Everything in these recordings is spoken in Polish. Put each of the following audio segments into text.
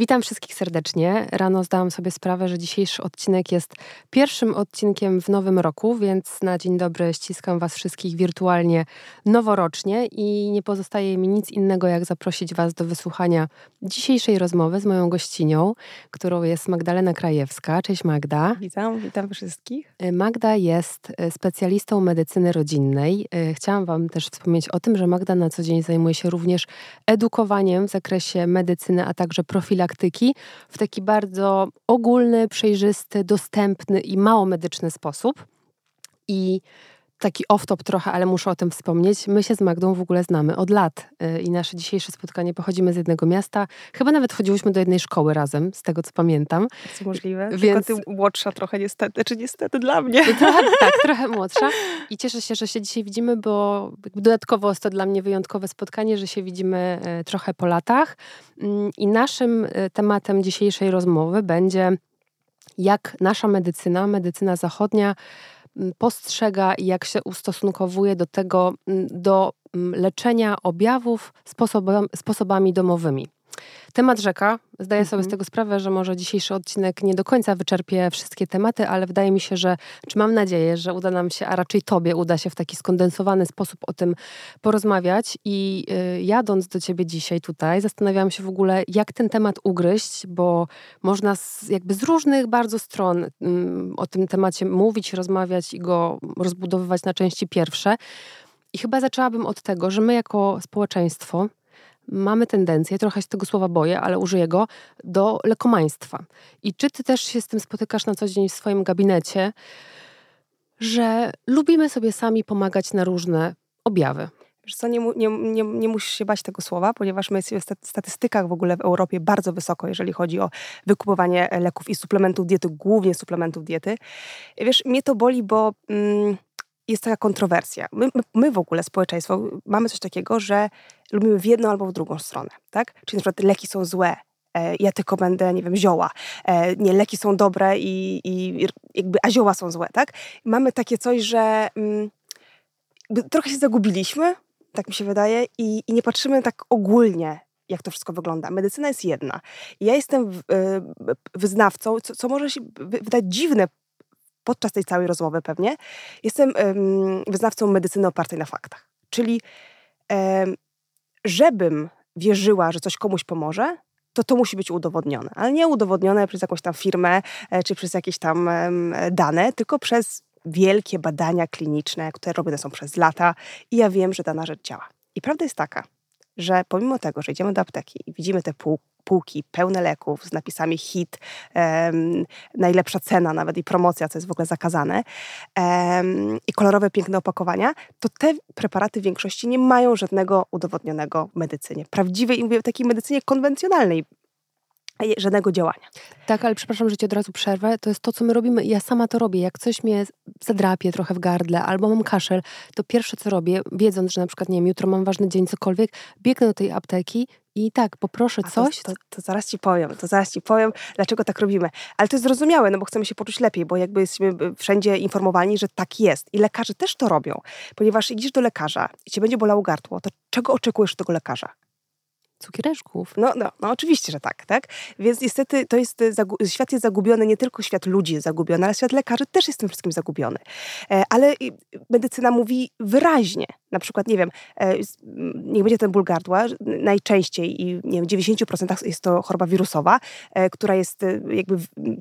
Witam wszystkich serdecznie. Rano zdałam sobie sprawę, że dzisiejszy odcinek jest pierwszym odcinkiem w nowym roku, więc na dzień dobry ściskam Was wszystkich wirtualnie noworocznie i nie pozostaje mi nic innego, jak zaprosić Was do wysłuchania dzisiejszej rozmowy z moją gościnią, którą jest Magdalena Krajewska. Cześć Magda. Witam, witam wszystkich. Magda jest e, specjalistą medycyny rodzinnej. E, chciałam Wam też wspomnieć o tym, że Magda na co dzień zajmuje się również edukowaniem w zakresie medycyny, a także profilaktyki praktyki w taki bardzo ogólny, przejrzysty, dostępny i mało medyczny sposób. I taki off-top trochę, ale muszę o tym wspomnieć. My się z Magdą w ogóle znamy od lat y, i nasze dzisiejsze spotkanie pochodzimy z jednego miasta. Chyba nawet chodziłyśmy do jednej szkoły razem, z tego co pamiętam. Jest możliwe. Więc... Tylko ty młodsza trochę niestety, czy niestety dla mnie. Trochę, tak, trochę młodsza. I cieszę się, że się dzisiaj widzimy, bo dodatkowo jest to dla mnie wyjątkowe spotkanie, że się widzimy y, trochę po latach. Mm, I naszym y, tematem dzisiejszej rozmowy będzie jak nasza medycyna, medycyna zachodnia, postrzega i jak się ustosunkowuje do tego, do leczenia objawów sposobami, domowymi. Temat rzeka. Zdaję sobie z mhm. tego sprawę, że może dzisiejszy odcinek nie do końca wyczerpie wszystkie tematy, ale wydaje mi się, że, czy mam nadzieję, że uda nam się, a raczej Tobie uda się w taki skondensowany sposób o tym porozmawiać. I y, jadąc do Ciebie dzisiaj tutaj, zastanawiałam się w ogóle, jak ten temat ugryźć, bo można z, jakby z różnych bardzo stron y, o tym temacie mówić, rozmawiać i go rozbudowywać na części pierwsze. I chyba zaczęłabym od tego, że my jako społeczeństwo mamy tendencję, trochę się tego słowa boję, ale użyję go, do lekomaństwa. I czy ty też się z tym spotykasz na co dzień w swoim gabinecie, że lubimy sobie sami pomagać na różne objawy? Wiesz co, nie, nie, nie, nie musisz się bać tego słowa, ponieważ my jesteśmy w statystykach w ogóle w Europie bardzo wysoko, jeżeli chodzi o wykupowanie leków i suplementów diety, głównie suplementów diety. Wiesz, mnie to boli, bo... Mm, jest taka kontrowersja. My, my, w ogóle, społeczeństwo, mamy coś takiego, że lubimy w jedną albo w drugą stronę, tak? Czyli na przykład leki są złe, e, ja tylko będę, nie wiem, zioła. E, nie, leki są dobre i, i jakby, a zioła są złe, tak? mamy takie coś, że mm, trochę się zagubiliśmy, tak mi się wydaje, i, i nie patrzymy tak ogólnie jak to wszystko wygląda. Medycyna jest jedna. Ja jestem e, wyznawcą, co, co może się wydać dziwne podczas tej całej rozmowy pewnie, jestem wyznawcą medycyny opartej na faktach. Czyli żebym wierzyła, że coś komuś pomoże, to to musi być udowodnione. Ale nie udowodnione przez jakąś tam firmę, e, czy przez jakieś tam dane, tylko przez wielkie badania kliniczne, które robione są przez lata i ja wiem, że dana rzecz działa. I prawda jest taka, że pomimo tego, że idziemy do apteki i widzimy te pół, półki pełne leków z napisami hit, um, najlepsza cena nawet i promocja, co jest w ogóle zakazane, um, i kolorowe, piękne opakowania, to te preparaty w większości nie mają żadnego udowodnionego w medycynie. Prawdziwej, mówię, takiej medycynie konwencjonalnej, żadnego działania. Tak, ale przepraszam, że ci od razu przerwę. To jest to, co my robimy. Ja sama to robię. Jak coś mnie zadrapie trochę w gardle albo mam kaszel, to pierwsze, co robię, wiedząc, że na przykład, nie wiem, jutro mam ważny dzień, cokolwiek, biegnę do tej apteki i tak, poproszę coś. To, to, to, zaraz ci powiem, to zaraz ci powiem, dlaczego tak robimy. Ale to jest zrozumiałe, no bo chcemy się poczuć lepiej, bo jakby jesteśmy wszędzie informowani, że tak jest. I lekarze też to robią. Ponieważ idziesz do lekarza i cię będzie bolało gardło, to czego oczekujesz od tego lekarza? Cukiereczków. No, no, no oczywiście, że tak, tak? Więc niestety to jest, świat jest zagubiony, nie tylko świat ludzi jest zagubiony, ale świat lekarzy też jest tym wszystkim zagubiony. E, ale medycyna mówi wyraźnie, na przykład, nie wiem, e, niech będzie ten ból gardła, najczęściej i nie wiem, w 90% jest to choroba wirusowa, e, która jest jakby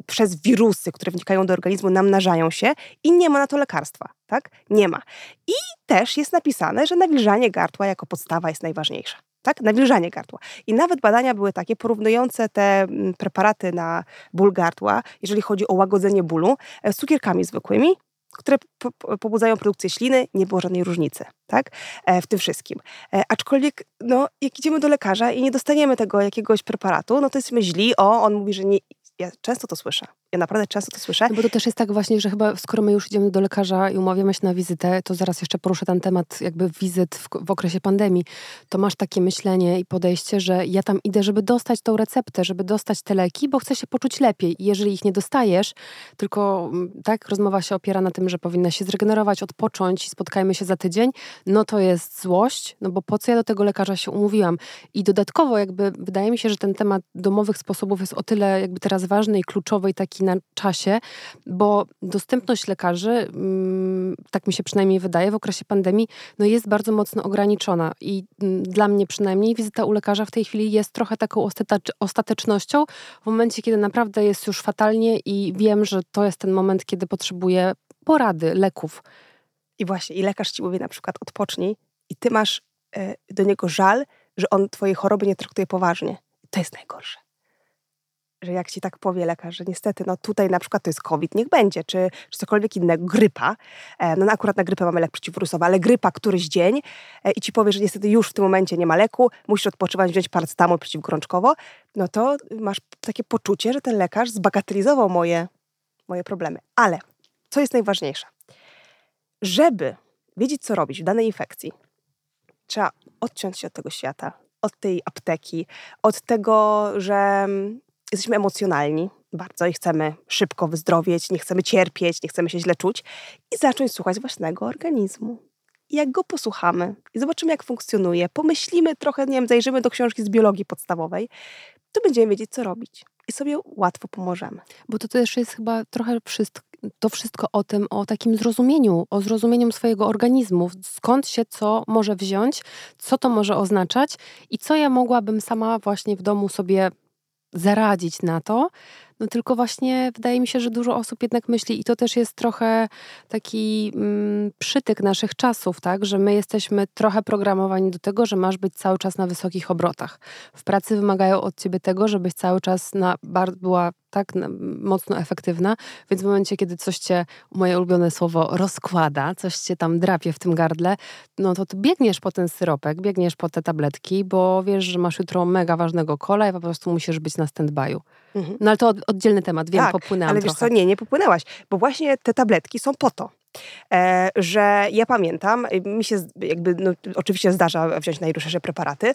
przez wirusy, które wnikają do organizmu, namnażają się i nie ma na to lekarstwa, tak? Nie ma. I też jest napisane, że nawilżanie gardła jako podstawa jest najważniejsza tak? Nawilżanie gardła. I nawet badania były takie, porównujące te mm, preparaty na ból gardła, jeżeli chodzi o łagodzenie bólu, e, z cukierkami zwykłymi, które pobudzają produkcję śliny, nie było żadnej różnicy, tak? E, w tym wszystkim. E, aczkolwiek, no, jak idziemy do lekarza i nie dostaniemy tego jakiegoś preparatu, no to jesteśmy źli, o, on mówi, że nie, ja często to słyszę. Ja naprawdę często to słyszę. No bo to też jest tak właśnie, że chyba skoro my już idziemy do lekarza i umawiamy się na wizytę, to zaraz jeszcze poruszę ten temat jakby wizyt w, w okresie pandemii, to masz takie myślenie i podejście, że ja tam idę, żeby dostać tą receptę, żeby dostać te leki, bo chcę się poczuć lepiej. I jeżeli ich nie dostajesz, tylko mm, tak, rozmowa się opiera na tym, że powinna się zregenerować, odpocząć i spotkajmy się za tydzień, no to jest złość, no bo po co ja do tego lekarza się umówiłam? I dodatkowo jakby wydaje mi się, że ten temat domowych sposobów jest o tyle jakby teraz ważny i kluczowy i taki na czasie, bo dostępność lekarzy, mm, tak mi się przynajmniej wydaje, w okresie pandemii, no jest bardzo mocno ograniczona i mm, dla mnie przynajmniej wizyta u lekarza w tej chwili jest trochę taką ostatecznością w momencie, kiedy naprawdę jest już fatalnie i wiem, że to jest ten moment, kiedy potrzebuję porady, leków. I właśnie, i lekarz ci mówi na przykład odpocznij i ty masz e, do niego żal, że on twojej choroby nie traktuje poważnie. To jest najgorsze że jak ci tak powie lekarz, że niestety, no tutaj na przykład to jest COVID, niech będzie, czy, czy cokolwiek innego, grypa, e, no akurat na grypę mamy lek przeciwwirusowy, ale grypa któryś dzień e, i ci powie, że niestety już w tym momencie nie ma leku, musisz odpoczywać, wziąć paracetamol przeciwgorączkowo, no to masz takie poczucie, że ten lekarz zbagatelizował moje, moje problemy. Ale co jest najważniejsze? Żeby wiedzieć, co robić w danej infekcji, trzeba odciąć się od tego świata, od tej apteki, od tego, że jesteśmy emocjonalni bardzo i chcemy szybko wyzdrowieć, nie chcemy cierpieć, nie chcemy się źle czuć i zacząć słuchać własnego organizmu. Jak go posłuchamy i zobaczymy, jak funkcjonuje, pomyślimy trochę, nie wiem, zajrzymy do książki z biologii podstawowej, to będziemy wiedzieć, co robić. I sobie łatwo pomożemy. Bo to też jest chyba trochę wszystko, to wszystko o tym, o takim zrozumieniu, o zrozumieniu swojego organizmu, skąd się co może wziąć, co to może oznaczać i co ja mogłabym sama właśnie w domu sobie zaradzić na to. No tylko właśnie wydaje mi się, że dużo osób jednak myśli, i to też jest trochę taki mm, przytyk naszych czasów, tak, że my jesteśmy trochę programowani do tego, że masz być cały czas na wysokich obrotach. W pracy wymagają od ciebie tego, żebyś cały czas na, była tak mocno efektywna, więc w momencie, kiedy coś cię, moje ulubione słowo, rozkłada, coś cię tam drapie w tym gardle, no to biegniesz po ten syropek, biegniesz po te tabletki, bo wiesz, że masz jutro mega ważnego kola i po prostu musisz być na stand-by'u. Mhm. No ale to oddzielny temat, wiem, tak, popłynęłam ale wiesz trochę. co, nie, nie popłynęłaś, bo właśnie te tabletki są po to, że ja pamiętam, mi się jakby, no, oczywiście zdarza wziąć najdłuższe preparaty,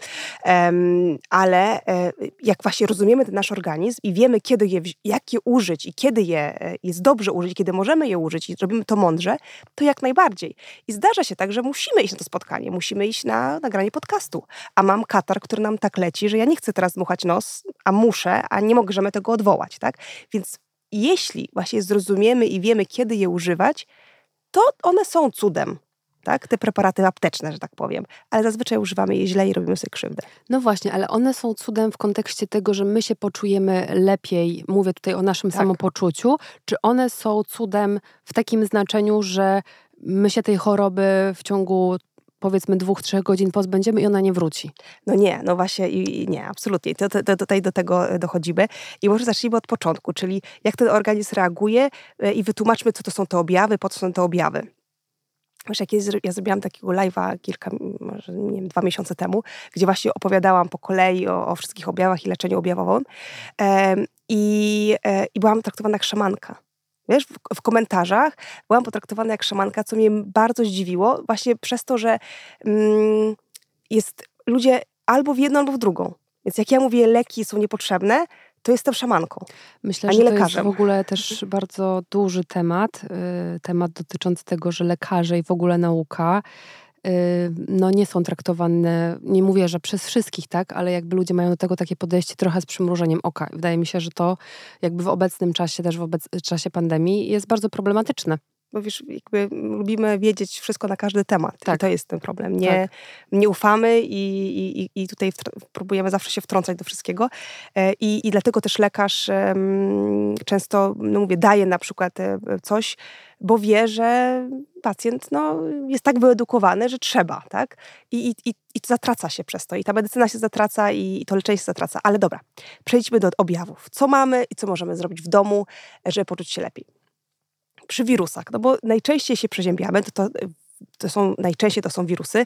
ale e, jak właśnie rozumiemy ten nasz organizm i wiemy, kiedy je, jak je użyć i kiedy je e, jest dobrze użyć, kiedy możemy je użyć i robimy to mądrze, to jak najbardziej. I zdarza się tak, że musimy iść na to spotkanie, musimy iść na nagranie podcastu, a mam katar, który nam tak leci, że ja nie chcę teraz dmuchać nos, a muszę, a nie możemy tego odwołać, tak? Więc jeśli właśnie zrozumiemy i wiemy, kiedy je używać, to one są cudem. Tak? Te preparaty apteczne, że tak powiem, ale zazwyczaj używamy je źle i robimy sobie krzywdę. No właśnie, ale one są cudem w kontekście tego, że my się poczujemy lepiej, mówię tutaj o naszym tak. samopoczuciu, czy one są cudem w takim znaczeniu, że my się tej choroby w ciągu powiedzmy dwóch, trzech godzin pozbędziemy i ona nie wróci. No nie, no właśnie i, nie, absolutnie. To, to, to, tutaj do tego e, dochodzimy. I może zacznijmy od początku, czyli jak ten organizm reaguje e, i wytłumaczmy, co to są te objawy, po co są te objawy. Wiesz, jak ja zrobiłam takiego live'a kilka, może nie wiem, dwa miesiące temu, gdzie właśnie opowiadałam po kolei o, o wszystkich objawach i leczeniu objawowym. I, e, I byłam traktowana jak szamanka. Wiesz, w, w, komentarzach byłam potraktowana jak szamanka, co mnie bardzo zdziwiło, właśnie przez to, że mm, jest ludzie albo w jedną, albo w drugą. Więc jak ja mówię, leki są niepotrzebne, to jestem szamanką, Myślę, a nie że lekarzem. to jest w ogóle też bardzo duży temat, y, temat dotyczący tego, że lekarze i w ogóle nauka no nie są traktowane, nie mówię, że przez wszystkich, tak, ale jakby ludzie mają do tego takie podejście trochę z przymrużeniem oka. Wydaje mi się, że to jakby w obecnym czasie, też w obec czasie pandemii jest bardzo problematyczne bo wiesz, jakby lubimy wiedzieć wszystko na każdy temat. Tak. I to jest ten problem. Nie, tak. nie ufamy i, i, i tutaj próbujemy zawsze się wtrącać do wszystkiego. E, I, i dlatego też lekarz często, no mówię, daje na przykład e, coś, bo wie, że pacjent no, jest tak wyedukowany, że trzeba, tak? I, i, i, i zatraca się przez to. I ta medycyna się zatraca i, i to leczenie się zatraca. Ale dobra, przejdźmy do objawów. Co mamy i co możemy zrobić w domu, żeby poczuć się lepiej? Przy wirusach, no bo najczęściej się przeziębiamy, to, to to są najczęściej to są wirusy.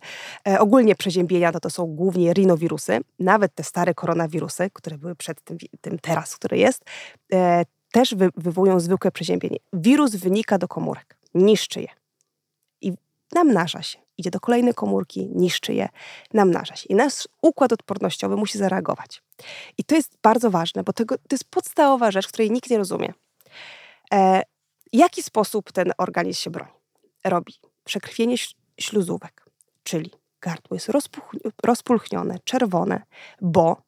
E, ogólnie przeziębienia to, to są głównie rinowirusy, nawet te stare koronawirusy, które były przed tym, tym teraz, który jest. E, też wy, wywołują zwykłe przeziębienie. Wirus wynika do komórek, niszczy je i namnaża się. Idzie do kolejnej komórki, niszczy je, namnaża się. I nasz układ odpornościowy musi zareagować. I to jest bardzo ważne, bo tego, to jest podstawowa rzecz, której nikt nie rozumie. E, jaki sposób ten organizm się broni? Robi przekrwienie śluzówek, czyli gardło jest rozpulchnione, czerwone, bo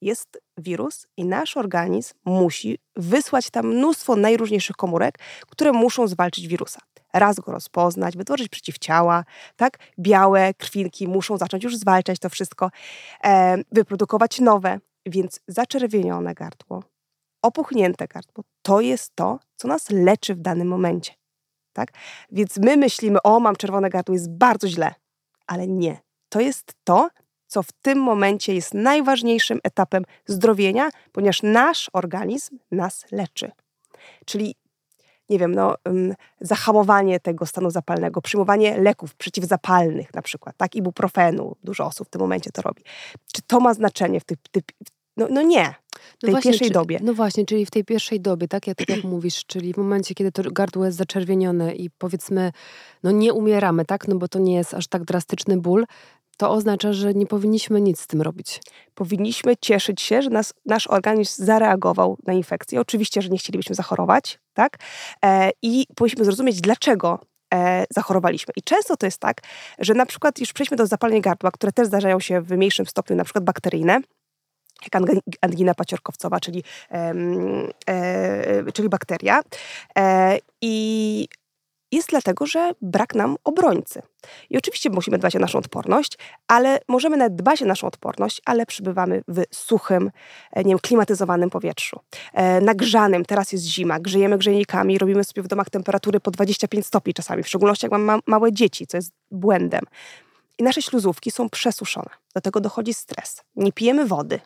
jest wirus i nasz organizm musi wysłać tam mnóstwo najróżniejszych komórek, które muszą zwalczyć wirusa. Raz go rozpoznać, wytworzyć przeciwciała, tak? Białe krwinki muszą zacząć już zwalczać to wszystko, e, wyprodukować nowe, więc zaczerwienione gardło, opuchnięte gardło, to jest to, co nas leczy w danym momencie. Tak? Więc my myślimy, o, mam czerwone gardło, jest bardzo źle, ale nie. To jest to, co w tym momencie jest najważniejszym etapem zdrowienia, ponieważ nasz organizm nas leczy. Czyli nie wiem, no, zahamowanie tego stanu zapalnego, przyjmowanie leków przeciwzapalnych na przykład, tak, ibuprofenu, dużo osób w tym momencie to robi. Czy to ma znaczenie w tych, tych no, no nie, w tej no właśnie, pierwszej czy, dobie. No właśnie, czyli w tej pierwszej dobie, tak, jak, tak jak mówisz, czyli w momencie, kiedy to gardło jest zaczerwienione i powiedzmy, no nie umieramy, tak, no bo to nie jest aż tak drastyczny ból, to oznacza, że nie powinniśmy nic z tym robić. Powinniśmy cieszyć się, że nas, nasz organizm zareagował na infekcję. Oczywiście, że nie chcielibyśmy zachorować, tak? E, I powinniśmy zrozumieć, dlaczego e, zachorowaliśmy. I często to jest tak, że na przykład już przejdźmy do zapaleń gardła, które też zdarzają się w mniejszym stopniu, na przykład bakteryjne, jak angina paciorkowcowa, czyli, e, czyli bakteria. E, I jest dlatego, że brak nam obrońcy. I oczywiście musimy dbać o naszą odporność, ale możemy nawet dbać o naszą odporność, ale przybywamy w suchym, e, nie wiem, klimatyzowanym powietrzu, e, nagrzanym. Teraz jest zima, grzejemy grzejnikami, robimy sobie w domach temperatury po 25 stopni czasami, w szczególności jak mam ma małe dzieci, co jest błędem. I nasze śluzówki są przesuszone. Do tego dochodzi stres. Nie pijemy wody.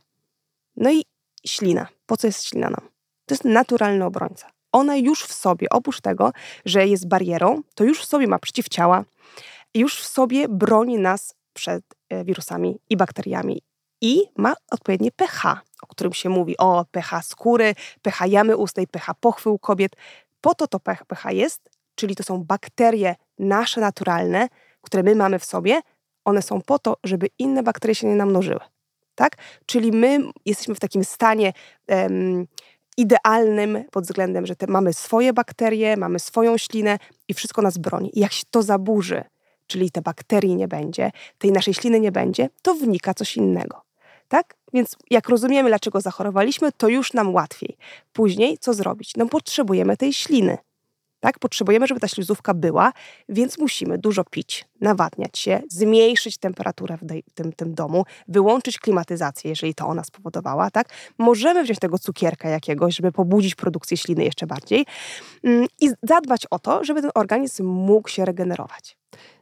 No i ślina. Po co jest ślina nam? To jest naturalny obrońca ona już w sobie, oprócz tego, że jest barierą, to już w sobie ma przeciwciała, już w sobie broni nas przed e, wirusami i bakteriami i ma odpowiednie pH, o którym się mówi, o pH skóry, pH jamy ustnej, pH pochwy u kobiet. Po to to pH jest, czyli to są bakterie nasze naturalne, które my mamy w sobie, one są po to, żeby inne bakterie się nie namnożyły. Tak? Czyli my jesteśmy w takim stanie um, idealnym pod względem, że te, mamy swoje bakterie, mamy swoją ślinę i wszystko nas broni. I jak się to zaburzy, czyli te bakterii nie będzie, tej naszej śliny nie będzie, to wnika coś innego. Tak? Więc jak rozumiemy, dlaczego zachorowaliśmy, to już nam łatwiej. Później co zrobić? No potrzebujemy tej śliny. Tak? Potrzebujemy, żeby ta śluzówka była, więc musimy dużo pić, nawadniać się, zmniejszyć temperaturę w, tym, tym domu, wyłączyć klimatyzację, jeżeli to ona spowodowała. Tak? Możemy wziąć tego cukierka jakiegoś, żeby pobudzić produkcję śliny jeszcze bardziej mm, i zadbać o to, żeby ten organizm mógł się regenerować.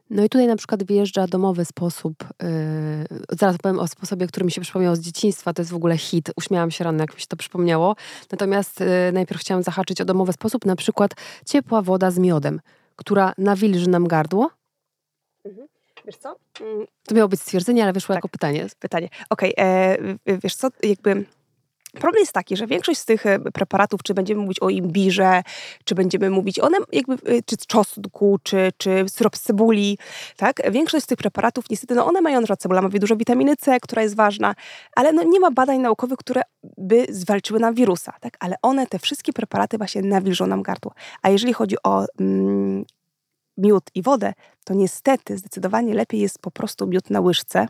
No i tutaj na przykład wyjeżdża domowy sposób. Yy, zaraz powiem o sposobie, który mi się przypomniał z dzieciństwa. To jest w ogóle hit. Uśmiałam się rano, jak mi się to przypomniało. Natomiast yy, najpierw chciałam zahaczyć o domowy sposób, na przykład ciepła woda z miodem, która nawilży nam gardło. Mhm. Wiesz co? Mm. To miało być stwierdzenie, ale wyszło tak. jako pytanie. Pytanie. Okej, okay. E, wiesz co, jakby Problem jest taki, że większość z tych e, preparatów, czy będziemy mówić o imbirze, czy będziemy mówić o jakby, e, czy czosnku, czy, czy syrop cebuli, tak? Większość z tych preparatów, niestety, no one mają, że cebula ma dużo witaminy C, która jest ważna, ale no nie ma badań naukowych, które by zwalczyły nam wirusa, tak? Ale one, te wszystkie preparaty właśnie nawilżą nam gardło. A jeżeli chodzi o mm, miód i wodę, to niestety zdecydowanie lepiej jest po prostu miód na łyżce,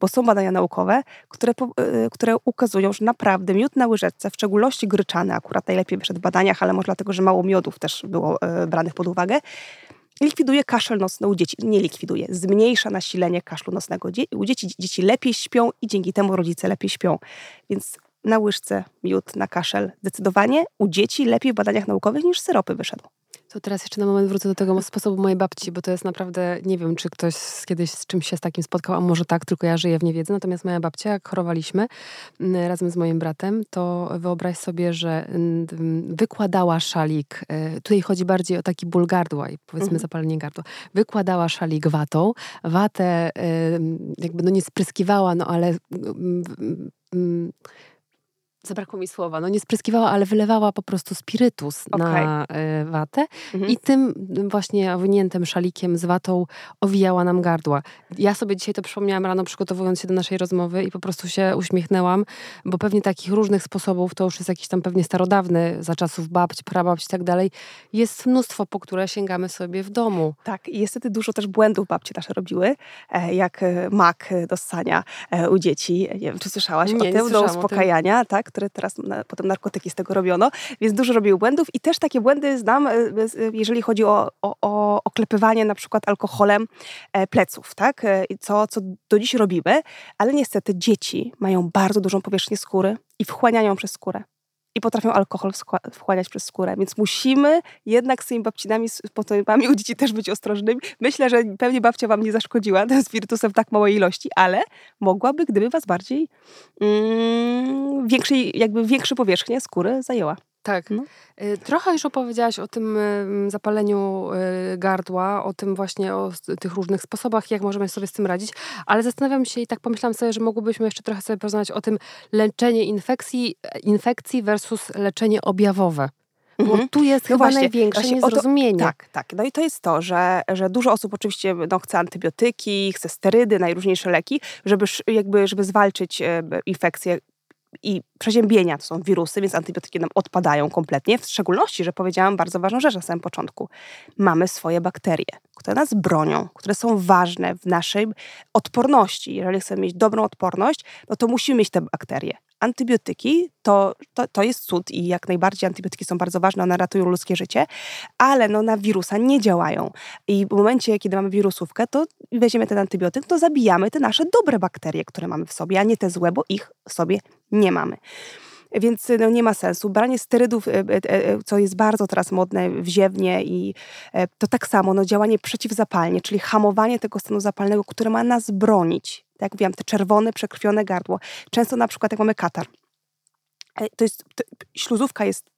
bo są badania naukowe, które, y, które ukazują, że naprawdę miód na łyżeczce, w szczególności gryczany, akurat najlepiej przed badaniach, ale może dlatego, że mało miodów też było y, branych pod uwagę, likwiduje kaszel nocny u dzieci. Nie likwiduje, zmniejsza nasilenie kaszlu nocnego u dzieci. Dzieci lepiej śpią i dzięki temu rodzice lepiej śpią. Więc na łyżce miód na kaszel zdecydowanie u dzieci lepiej w badaniach naukowych niż syropy wyszedł. To teraz jeszcze na moment wrócę do tego sposobu mojej babci, bo to jest naprawdę, nie wiem, czy ktoś kiedyś z czymś się z takim spotkał, a może tak, tylko ja żyję w niewiedzy. Natomiast moja babcia, jak chorowaliśmy mm, razem z moim bratem, to wyobraź sobie, że mm, wykładała szalik, e, tutaj chodzi bardziej o taki ból gardła i powiedzmy mhm. zapalenie gardła, wykładała szalik watą, watę jakby no nie spryskiwała, no ale zabrakło mi słowa, no nie spryskiwała, ale wylewała po prostu spirytus okay. na y, watę mhm. i tym właśnie owiniętym szalikiem z watą owijała nam gardła. Ja sobie dzisiaj to przypomniałam rano, przygotowując się do naszej rozmowy i po prostu się uśmiechnęłam, bo pewnie takich różnych sposobów, to już jest jakiś tam pewnie starodawny, za czasów babci, prababci i tak dalej, jest mnóstwo, po które sięgamy sobie w domu. Tak, i niestety dużo też błędów babcie nasze robiły, e, jak e, mak do ssania u dzieci. Nie wiem, czy słyszałaś nie, o tym, do uspokajania, tak? Które teraz na, potem narkotyki z tego robiono, więc dużo robił błędów i też takie błędy znam, e, jeżeli chodzi o, o, o oklepywanie na przykład alkoholem e, pleców, tak? E, co, co do dziś robimy, ale niestety dzieci mają bardzo dużą powierzchnię skóry i wchłaniają przez skórę i potrafią alkohol wchłaniać przez skórę. Więc musimy jednak z tymi babcinami, z potomami u dzieci też być ostrożnymi. Myślę, że pewnie babcia wam nie zaszkodziła tym spirytusem w tak małej ilości, ale mogłaby, gdyby was bardziej mm, większej, jakby większe powierzchnię skóry zajęła. Tak. No. Y, trochę już opowiedziałaś o tym zapaleniu y, gardła, o tym właśnie, o tych różnych sposobach, jak możemy sobie z tym radzić, ale zastanawiam się i tak pomyślałam sobie, że mogłybyśmy jeszcze trochę sobie porozmawiać o tym leczenie infekcji, infekcji versus leczenie objawowe. Bo mhm. tu jest no chyba właśnie, największe właśnie niezrozumienie. To, tak, tak. No i to jest to, że, że dużo osób oczywiście no, chce antybiotyki, chce sterydy, najróżniejsze leki, żeby, jakby, żeby zwalczyć e, infekcję i przeziębienia to są wirusy, więc antybiotyki nam odpadają kompletnie. W szczególności, że powiedziałam bardzo ważną rzecz na samym początku. Mamy swoje bakterie, które nas bronią, które są ważne w naszej odporności. Jeżeli chcemy mieć dobrą odporność, no to musimy mieć te bakterie antybiotyki to, to, to jest cud i jak najbardziej antybiotyki są bardzo ważne, one ratują ludzkie życie, ale no, na wirusa nie działają. I w momencie, kiedy mamy wirusówkę, to weźmiemy ten antybiotyk, to zabijamy te nasze dobre bakterie, które mamy w sobie, a nie te złe, bo ich w sobie nie mamy więc no, nie ma sensu. Branie sterydów, e, e, e, co jest bardzo teraz modne, wziewnie i to tak samo, no, działanie przeciwzapalnie, czyli hamowanie tego stanu zapalnego, które ma nas bronić tak jak mówiłam, te czerwone, przekrwione gardło. Często na przykład jak mamy katar, e, to jest, to, śluzówka jest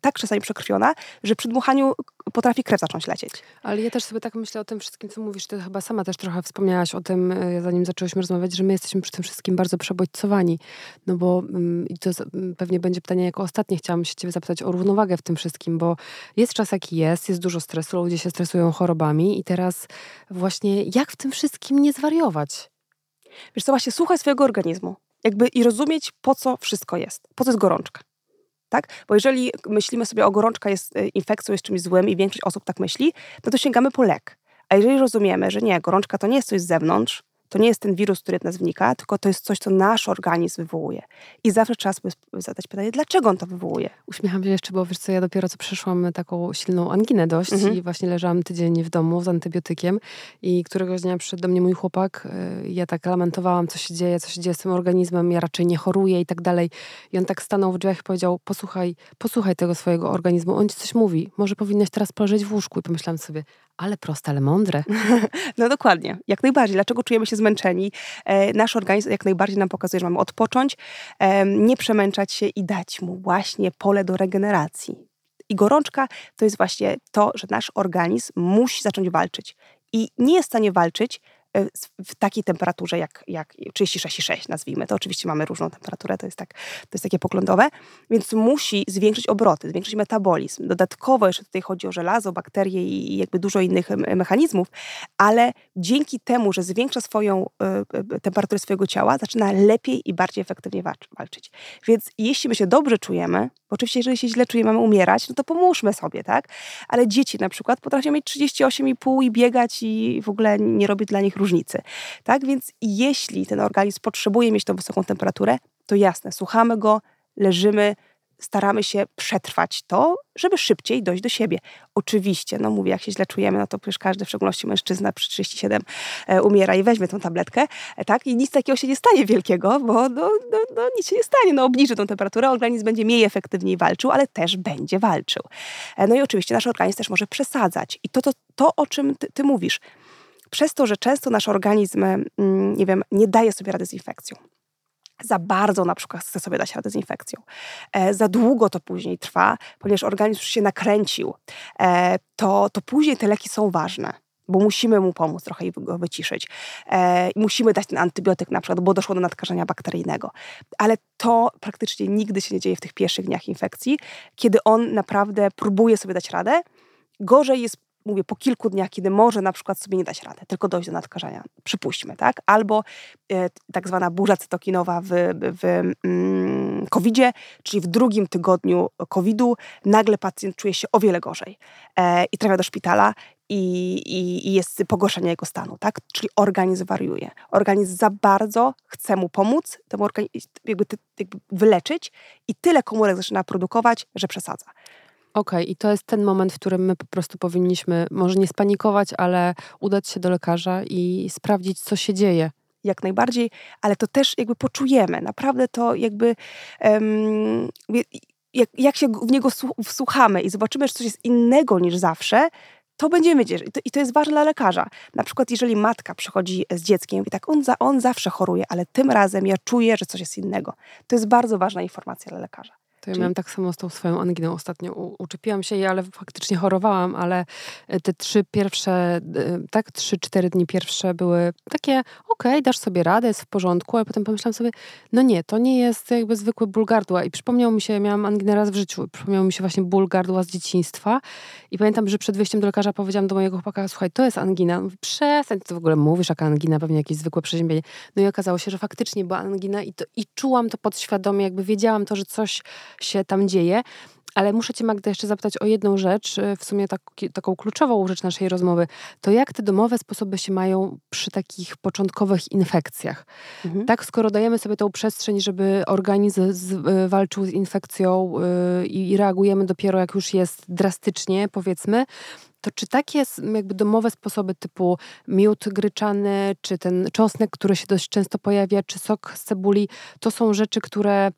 tak czasami przekrwiona, że przy dmuchaniu potrafi krew zacząć lecieć. Ale ja też sobie tak myślę o tym wszystkim, co mówisz. Ty chyba sama też trochę wspomniałaś o tym, e, zanim zaczęłyśmy rozmawiać, że my jesteśmy przy tym wszystkim bardzo przebodźcowani. No bo mm, i to pewnie będzie pytanie jako ostatnie. Chciałam się ciebie zapytać o równowagę w tym wszystkim, bo jest czas jaki jest, jest dużo stresu, ludzie się stresują chorobami i teraz właśnie jak w tym wszystkim nie zwariować? Wiesz co, właśnie słuchaj swojego organizmu. Jakby i rozumieć, po co wszystko jest. Po co jest gorączka tak? Bo jeżeli myślimy sobie o gorączka jest y, infekcją, jest czymś złym i większość osób tak myśli, no to sięgamy po lek. A jeżeli rozumiemy, że nie, gorączka to nie jest coś z zewnątrz, to nie jest ten wirus, który w nas wnika, tylko to jest coś, co nasz organizm wywołuje. I zawsze trzeba sobie zadać pytanie, dlaczego on to wywołuje? Uśmiecham się jeszcze, bo wiesz co, ja dopiero co przeszłam taką silną anginę dość mhm. i właśnie leżałam tydzień w domu z antybiotykiem i któregoś dnia przyszedł do mnie mój chłopak, y, ja tak lamentowałam, co się dzieje, co się dzieje z tym organizmem, ja raczej nie choruję i tak dalej. I on tak stanął w drzwiach i powiedział, posłuchaj, posłuchaj tego swojego organizmu, on ci coś mówi, może powinnaś teraz poleżeć w łóżku. I pomyślałam sobie, ale proste, ale mądre. No dokładnie, jak najbardziej. Dlaczego czujemy się zmęczeni? E, nasz organizm jak najbardziej nam pokazuje, że mamy odpocząć, nie przemęczać się i dać mu właśnie pole do regeneracji. I gorączka to jest właśnie to, że nasz organizm musi zacząć walczyć. I nie jest w stanie walczyć w takiej temperaturze jak, jak 36,6 nazwijmy. To oczywiście mamy różną temperaturę, to jest, tak, to jest takie poglądowe, więc musi zwiększyć obroty, zwiększyć metabolizm. Dodatkowo jeszcze tutaj chodzi o żelazo, bakterie i jakby dużo innych mechanizmów, ale dzięki temu, że zwiększa swoją y, temperaturę swojego ciała, zaczyna lepiej i bardziej efektywnie walczyć. Więc jeśli my się dobrze czujemy, bo oczywiście jeżeli się źle czujemy, mamy umierać, no to pomóżmy sobie, tak? Ale dzieci na przykład potrafią mieć 38,5 i biegać i w ogóle nie robi dla nich różnicy. Tak więc jeśli ten organizm potrzebuje mieć tą wysoką temperaturę, to jasne, słuchamy go, leżymy, staramy się przetrwać to, żeby szybciej dojść do siebie. Oczywiście, no mówię, jak się źle czujemy, no to przecież każdy, w szczególności mężczyzna przy 37 e, umiera i weźmie tą tabletkę, e, tak? I nic takiego się nie stanie wielkiego, bo no, no, no, nic się nie stanie, no obniży tą temperaturę, organizm będzie mniej efektywniej walczył, ale też będzie walczył. E, no i oczywiście nasz organizm też może przesadzać. I to, to, to o czym ty, ty mówisz, przez to, że często nasz organizm, mm, nie wiem, nie daje sobie rady z infekcją. Za bardzo na przykład chce sobie dać radę z infekcją. E, za długo to później trwa, ponieważ organizm już się nakręcił. E, to, to później te leki są ważne bo musimy mu pomóc trochę go wyciszyć. E, musimy dać ten antybiotyk na przykład, bo doszło do nadkażenia bakteryjnego. Ale to praktycznie nigdy się nie dzieje w tych pierwszych dniach infekcji, kiedy on naprawdę próbuje sobie dać radę. Gorzej jest mówię, po kilku dniach, kiedy może na przykład sobie nie dać rady, tylko dojść do nadkażenia, przypuśćmy, tak? Albo e, tak zwana burza cytokinowa w, w mm, COVID-zie, czyli w drugim tygodniu COVID-u nagle pacjent czuje się o wiele gorzej e, i trafia do szpitala i, i, i, jest pogorszenie jego stanu, tak? Czyli organizm wariuje. Organizm za bardzo chce mu pomóc, temu jakby, jakby wyleczyć i tyle komórek zaczyna produkować, że przesadza. Okej, okay, i to jest ten moment, w którym my po prostu powinniśmy może nie spanikować, ale udać się do lekarza i sprawdzić, co się dzieje. Jak najbardziej, ale to też jakby poczujemy. Naprawdę to jakby. Um, jak, jak się w niego wsłuchamy i zobaczymy, że coś jest innego niż zawsze, to będziemy wiedzieć. I to, I to, jest ważne dla lekarza. Na przykład, jeżeli matka przychodzi z dzieckiem i tak, on, za, on zawsze choruje, ale tym razem ja czuję, że coś jest innego. To jest bardzo ważna informacja dla lekarza. To ja Czyli... miałam tak samo z tą swoją anginą ostatnio. U, uczepiłam się jej, ale faktycznie chorowałam, ale e, te trzy pierwsze, e, tak, trzy, cztery dni pierwsze były takie, okej, okay, dasz sobie radę, jest w porządku, ale potem pomyślałam sobie, no nie, to nie jest jakby zwykły ból gardła. I przypomniał mi się, miałam anginę raz w życiu, przypomniał mi się właśnie ból gardła z dzieciństwa. I pamiętam, że przed wyjściem do lekarza powiedziałam do mojego chłopaka, słuchaj, to jest angina. Mówi, przestań, ty w ogóle mówisz, jaka angina, pewnie jakieś zwykłe przeziębienie. No i okazało się, że faktycznie była angina i, to, i czułam to podświadomie, jakby wiedziałam to, że coś się tam dzieje. Ale muszę Cię, Magda, jeszcze zapytać o jedną rzecz, y, w sumie tak, taką kluczową rzecz naszej rozmowy. To jak te domowe sposoby się mają przy takich początkowych infekcjach? Mhm. Tak, skoro dajemy sobie tą przestrzeń, żeby organizm z, y, walczył z infekcją y, i reagujemy dopiero jak już jest drastycznie, powiedzmy, to czy takie jakby domowe sposoby typu miód gryczany, czy ten czosnek, który się dość często pojawia, czy sok z cebuli, to są rzeczy, które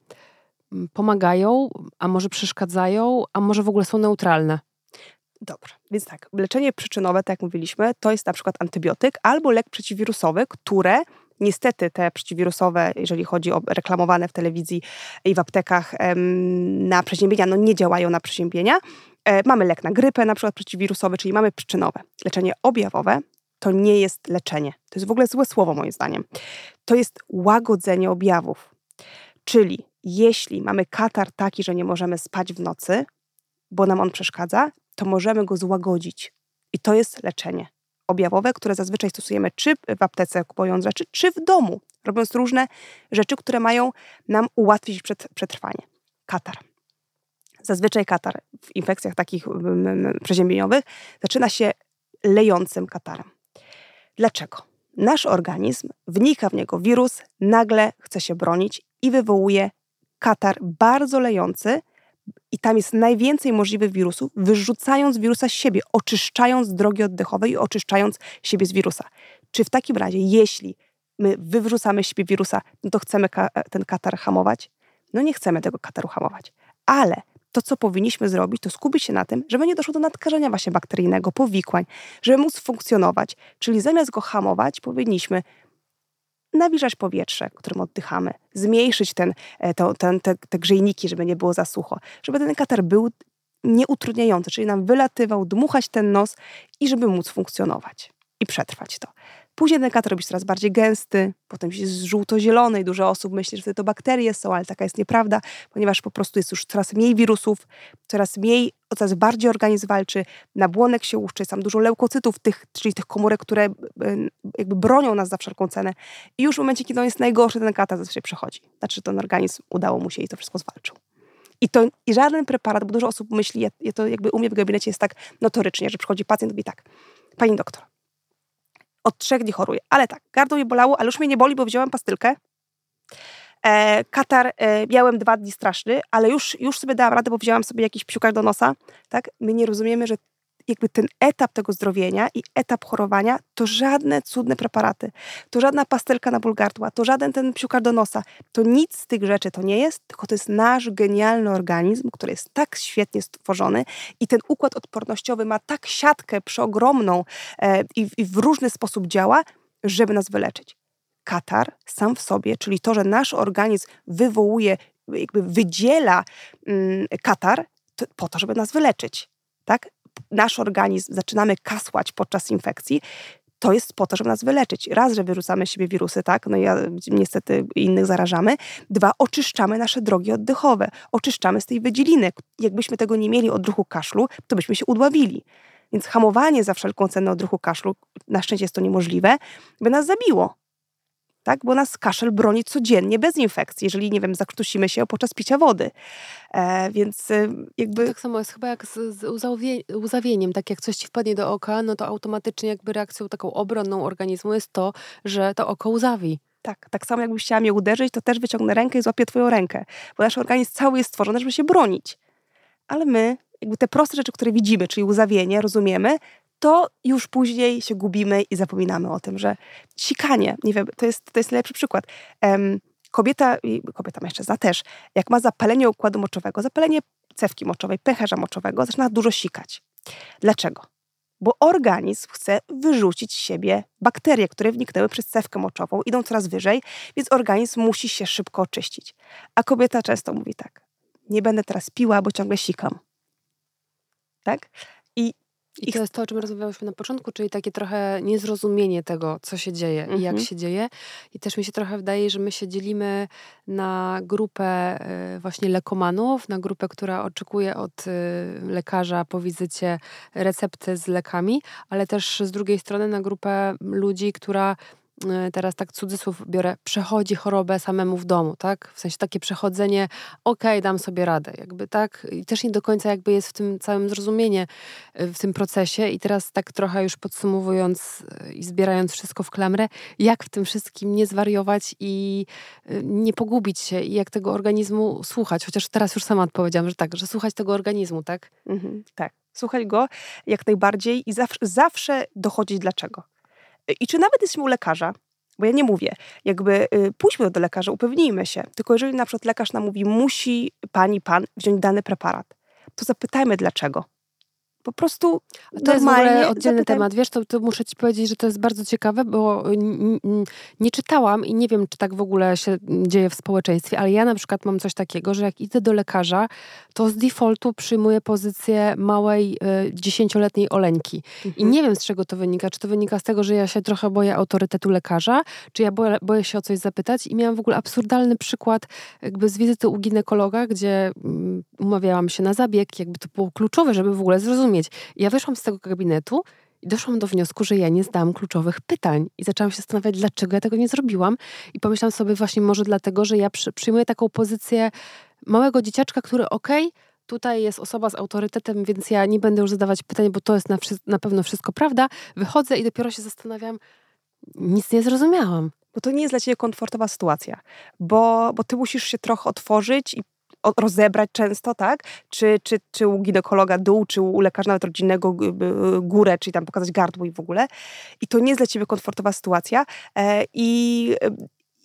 pomagają, a może przeszkadzają, a może w ogóle są neutralne? Dobrze, więc tak, leczenie przyczynowe, tak jak mówiliśmy, to jest na przykład antybiotyk albo lek przeciwwirusowy, które niestety te przeciwwirusowe, jeżeli chodzi o reklamowane w telewizji i w aptekach na przeziębienia, no nie działają na przeziębienia. E, mamy lek na grypę, na przykład przeciwwirusowy, czyli mamy przyczynowe. Leczenie objawowe to nie jest leczenie. To jest w ogóle złe słowo moim zdaniem. To jest łagodzenie objawów. Czyli jeśli mamy katar taki, że nie możemy spać w nocy, bo nam on przeszkadza, to możemy go złagodzić. I to jest leczenie objawowe, które zazwyczaj stosujemy czy w aptece kupując rzeczy, czy w domu, robiąc różne rzeczy, które mają nam ułatwić przetrwanie. Katar. Zazwyczaj katar w infekcjach takich przeziębieniowych zaczyna się lejącym katarem. Dlaczego? Nasz organizm, wnika w niego wirus, nagle chce się bronić i wywołuje katar bardzo lejący i tam jest najwięcej możliwych wirusów, wyrzucając wirusa z siebie, oczyszczając drogi oddechowe i oczyszczając siebie z wirusa. Czy w takim razie, jeśli my wywrzucamy z siebie wirusa, no to chcemy ka ten katar hamować? No nie chcemy tego kataru hamować. Ale to, co powinniśmy zrobić, to skupić się na tym, żeby nie doszło do nadkażenia właśnie bakteryjnego, powikłań, żeby móc funkcjonować. Czyli zamiast go hamować, powinniśmy nawilżać powietrze, którym oddychamy, zmniejszyć ten, e, to, ten, te, te grzejniki, żeby nie było za sucho, żeby ten katar był nieutrudniający, czyli nam wylatywał, dmuchać ten nos i żeby móc funkcjonować i przetrwać to. Później ten katar robi się coraz bardziej gęsty, potem jest żółto-zielony i dużo osób myśli, że to bakterie są, ale taka jest nieprawda, ponieważ po prostu jest już coraz mniej wirusów, coraz mniej, coraz bardziej organizm walczy, nabłonek się łuszczy, jest tam dużo leukocytów, tych, czyli tych komórek, które e, jakby bronią nas za wszelką cenę i już w momencie, kiedy on jest najgorszy, ten katar zazwyczaj przechodzi. Znaczy, ten organizm udało mu się i to wszystko zwalczył. I, to, I żaden preparat, bo dużo osób myśli, ja, ja to jakby u mnie w gabinecie jest tak notorycznie, że przychodzi pacjent i mówi tak, pani doktor, od trzech dni choruję. Ale tak, gardło mnie bolało, ale już mnie nie boli, bo wziąłem pastylkę. E, katar e, miałem dwa dni straszny, ale już, już sobie dałam radę, bo wzięłam sobie jakiś psiukar do nosa. Tak? My nie rozumiemy, że jakby ten etap tego zdrowienia i etap chorowania to żadne cudne preparaty, to żadna pastelka na ból gardła, to żaden ten psiukar do nosa, to nic z tych rzeczy to nie jest, tylko to jest nasz genialny organizm, który jest tak świetnie stworzony i ten układ odpornościowy ma tak siatkę przeogromną e, i, i w różny sposób działa, żeby nas wyleczyć. Katar sam w sobie, czyli to, że nasz organizm wywołuje, jakby wydziela mm, katar, to, po to, żeby nas wyleczyć. Tak? Nasz organizm zaczynamy kasłać podczas infekcji, to jest po to, żeby nas wyleczyć. Raz, że wyrzucamy siebie wirusy, tak? No ja niestety innych zarażamy. Dwa, oczyszczamy nasze drogi oddechowe. Oczyszczamy z tej wydzieliny. Jakbyśmy tego nie mieli odruchu kaszlu, to byśmy się udławili. Więc hamowanie za wszelką cenę odruchu kaszlu, na szczęście jest to niemożliwe, by nas zabiło tak? Bo nas kaszel broni codziennie bez infekcji, jeżeli, nie wiem, zakrztusimy się podczas picia wody. E, więc e, jakby... Tak samo jest chyba jak z, z uzawieniem. Tak jak coś ci wpadnie do oka, no to automatycznie jakby reakcją taką obronną organizmu jest to, że to oko uzawi. Tak, tak samo jakbyś chciała mnie uderzyć, to też wyciągnę rękę i złapię twoją rękę. Bo nasz organizm cały jest stworzony, żeby się bronić. Ale my, jakby te proste rzeczy, które widzimy, czyli uzawienie, rozumiemy, to już później się gubimy i zapominamy o tym, że sikanie, nie wiem, to jest, to jest najlepszy przykład. Um, kobieta, kobieta, mężczyzna też, jak ma zapalenie układu moczowego, zapalenie cewki moczowej, pęcherza moczowego, zaczyna dużo sikać. Dlaczego? Bo organizm chce wyrzucić z siebie bakterie, które wniknęły przez cewkę moczową, idą coraz wyżej, więc organizm musi się szybko oczyścić. A kobieta często mówi tak: Nie będę teraz piła, bo ciągle sikam. Tak? I to jest to, o czym rozmawiałyśmy na początku, czyli takie trochę niezrozumienie tego, co się dzieje i jak mhm. się dzieje. I też mi się trochę wydaje, że my się dzielimy na grupę e, właśnie lekomanów, na grupę, która oczekuje od e, lekarza po wizycie recepty z lekami, ale też z drugiej strony na grupę ludzi, która teraz tak cudzysłów biorę, przechodzi chorobę samemu w domu, tak? W sensie takie przechodzenie, okej, okay, dam sobie radę, jakby tak? I też nie do końca jakby jest w tym całym zrozumienie e, w tym procesie i teraz tak trochę już podsumowując e, i zbierając wszystko w klamrę, jak w tym wszystkim nie zwariować i nie pogubić się i jak tego organizmu słuchać, chociaż teraz już sama odpowiedziałam, że tak, że słuchać tego organizmu, tak? Mhm, tak. Słuchać go jak najbardziej i zawsze, zawsze dochodzić dlaczego. I czy nawet jesteśmy u lekarza, bo ja nie mówię, jakby y, pójdźmy do lekarza, upewnijmy się. Tylko jeżeli na przykład lekarz nam mówi, musi pani, pan wziąć dany preparat, to zapytajmy dlaczego. Po prostu to jest w ogóle oddzielny temat. Wiesz, to, to, muszę ci powiedzieć, że to jest bardzo ciekawe, bo nie czytałam i nie wiem, czy tak w ogóle się dzieje w społeczeństwie, ale ja na przykład mam coś takiego, że jak idę do lekarza, to z defaultu przyjmuję pozycję małej, y, dziesięcioletniej oleńki. Mhm. I nie wiem, z czego to wynika. Czy to wynika z tego, że ja się trochę boję autorytetu lekarza, czy ja boję, boję się o coś zapytać. I miałam w ogóle absurdalny przykład jakby z wizyty u ginekologa, gdzie mm, umawiałam się na zabieg. Jakby to było kluczowe, żeby w ogóle zrozumieć, rozumieć. Ja wyszłam z tego gabinetu i doszłam do wniosku, że ja nie zdałam kluczowych pytań. I zaczęłam się zastanawiać, dlaczego ja tego nie zrobiłam. I pomyślałam sobie właśnie może dlatego, że ja przy, przyjmuję taką pozycję małego dzieciaczka, który okej, okay, tutaj jest osoba z autorytetem, więc ja nie będę już zadawać pytań, bo to jest na, na pewno wszystko prawda. Wychodzę i dopiero się zastanawiam, nic nie zrozumiałam bo to nie jest dla ciebie komfortowa sytuacja, bo, bo ty musisz się trochę otworzyć i rozebrać często, tak? Czy, czy, czy u ginekologa dół, czy u lekarza nawet rodzinnego górę, czyli tam pokazać gardło i w ogóle. I to nie jest dla ciebie komfortowa sytuacja. E, I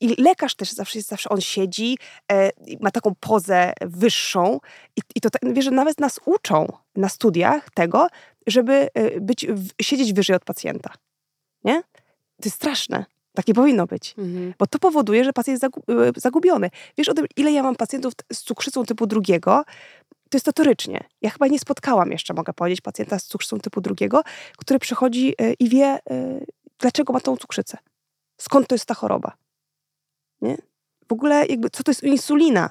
i lekarz też zawsze zawsze on siedzi, e, ma taką pozę wyższą i, i to tak, wiesz, że nawet nas uczą na studiach tego, żeby e, być, siedzieć wyżej od pacjenta. Nie? To jest straszne. Tak nie powinno być. Mhm. Bo to powoduje, że pacjent jest y, zagubiony. Wiesz o tym, ile ja mam pacjentów z cukrzycą typu drugiego? To jest notorycznie. Ja chyba nie spotkałam jeszcze, mogę powiedzieć, pacjenta z cukrzycą typu drugiego, który przychodzi y, i wie, y, dlaczego ma tą cukrzycę. Skąd to jest ta choroba. Nie? W ogóle jakby, co to jest insulina?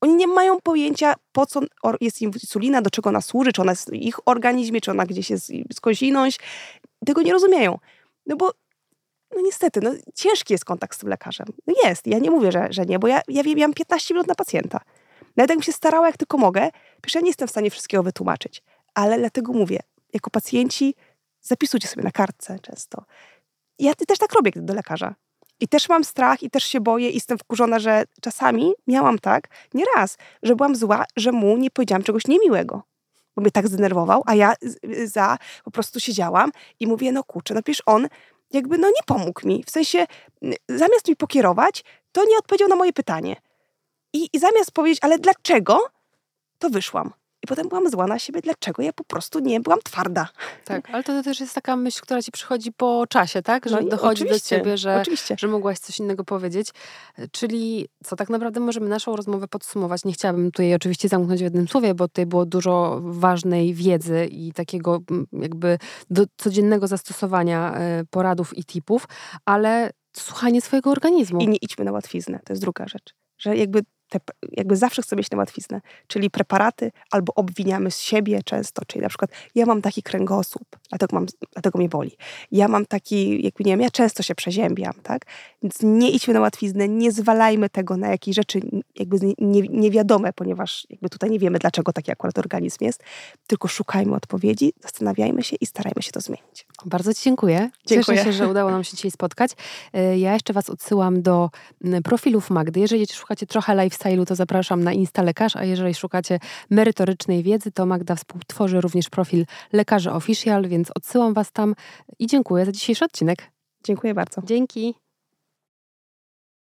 Oni nie mają pojęcia, po co jest insulina, do czego ona służy, czy ona jest w ich organizmie, czy ona gdzieś jest skądinąć. Tego nie rozumieją. No bo no niestety, no ciężki jest kontakt z tym lekarzem. No jest, ja nie mówię, że, że nie, bo ja, ja, mam 15 minut na pacjenta. Nawet jakbym się starała, jak tylko mogę, przecież ja nie jestem w stanie wszystkiego wytłumaczyć. Ale dlatego mówię, jako pacjenci zapisujcie sobie na kartce często. Ja też tak robię do lekarza. I też mam strach i też się boję i jestem wkurzona, że czasami miałam tak, nie raz, że byłam zła, że mu nie powiedziałam czegoś niemiłego. Bo mnie tak zdenerwował, a ja za po prostu siedziałam i mówię, no kurczę, no przecież on jakby no nie pomógł mi. W sensie zamiast mi pokierować, to nie odpowiedział na moje pytanie. I, i zamiast powiedzieć, ale dlaczego, to wyszłam. I potem byłam zła na siebie, dlaczego ja po prostu nie byłam twarda. Tak, ale to też jest taka myśl, która ci przychodzi po czasie, tak? Że no dochodzi do ciebie, że, że mogłaś coś innego powiedzieć. Czyli co tak naprawdę możemy naszą rozmowę podsumować. Nie chciałabym tutaj oczywiście zamknąć w jednym słowie, bo tutaj było dużo ważnej wiedzy i takiego jakby do codziennego zastosowania e, poradów i tipów, ale słuchanie swojego organizmu. I nie idźmy na łatwiznę, to jest druga rzecz. Że jakby te, jakby zawsze chcę mieć na łatwiznę, czyli preparaty albo obwiniamy z siebie często, czyli na przykład ja mam taki kręgosłup, dlatego, mam, dlatego mnie boli. Ja mam taki, jakby nie wiem, ja często się przeziębiam, tak? Więc nie idźmy na łatwiznę, nie zwalajmy tego na jakieś rzeczy jakby nie, niewiadome, ponieważ jakby tutaj nie wiemy, dlaczego taki akurat organizm jest, tylko szukajmy odpowiedzi, zastanawiajmy się i starajmy się to zmienić. Bardzo Ci dziękuję. dziękuję. Cieszę się, że udało nam się dzisiaj spotkać. E, ja jeszcze Was odsyłam do profilów Magdy. Jeżeli szukacie trochę lifestyle'u, to zapraszam na Insta Lekarz, a jeżeli szukacie merytorycznej wiedzy, to Magda współtworzy również profil Lekarze Official, więc odsyłam Was tam i dziękuję za dzisiejszy odcinek. Dziękuję bardzo. Dzięki.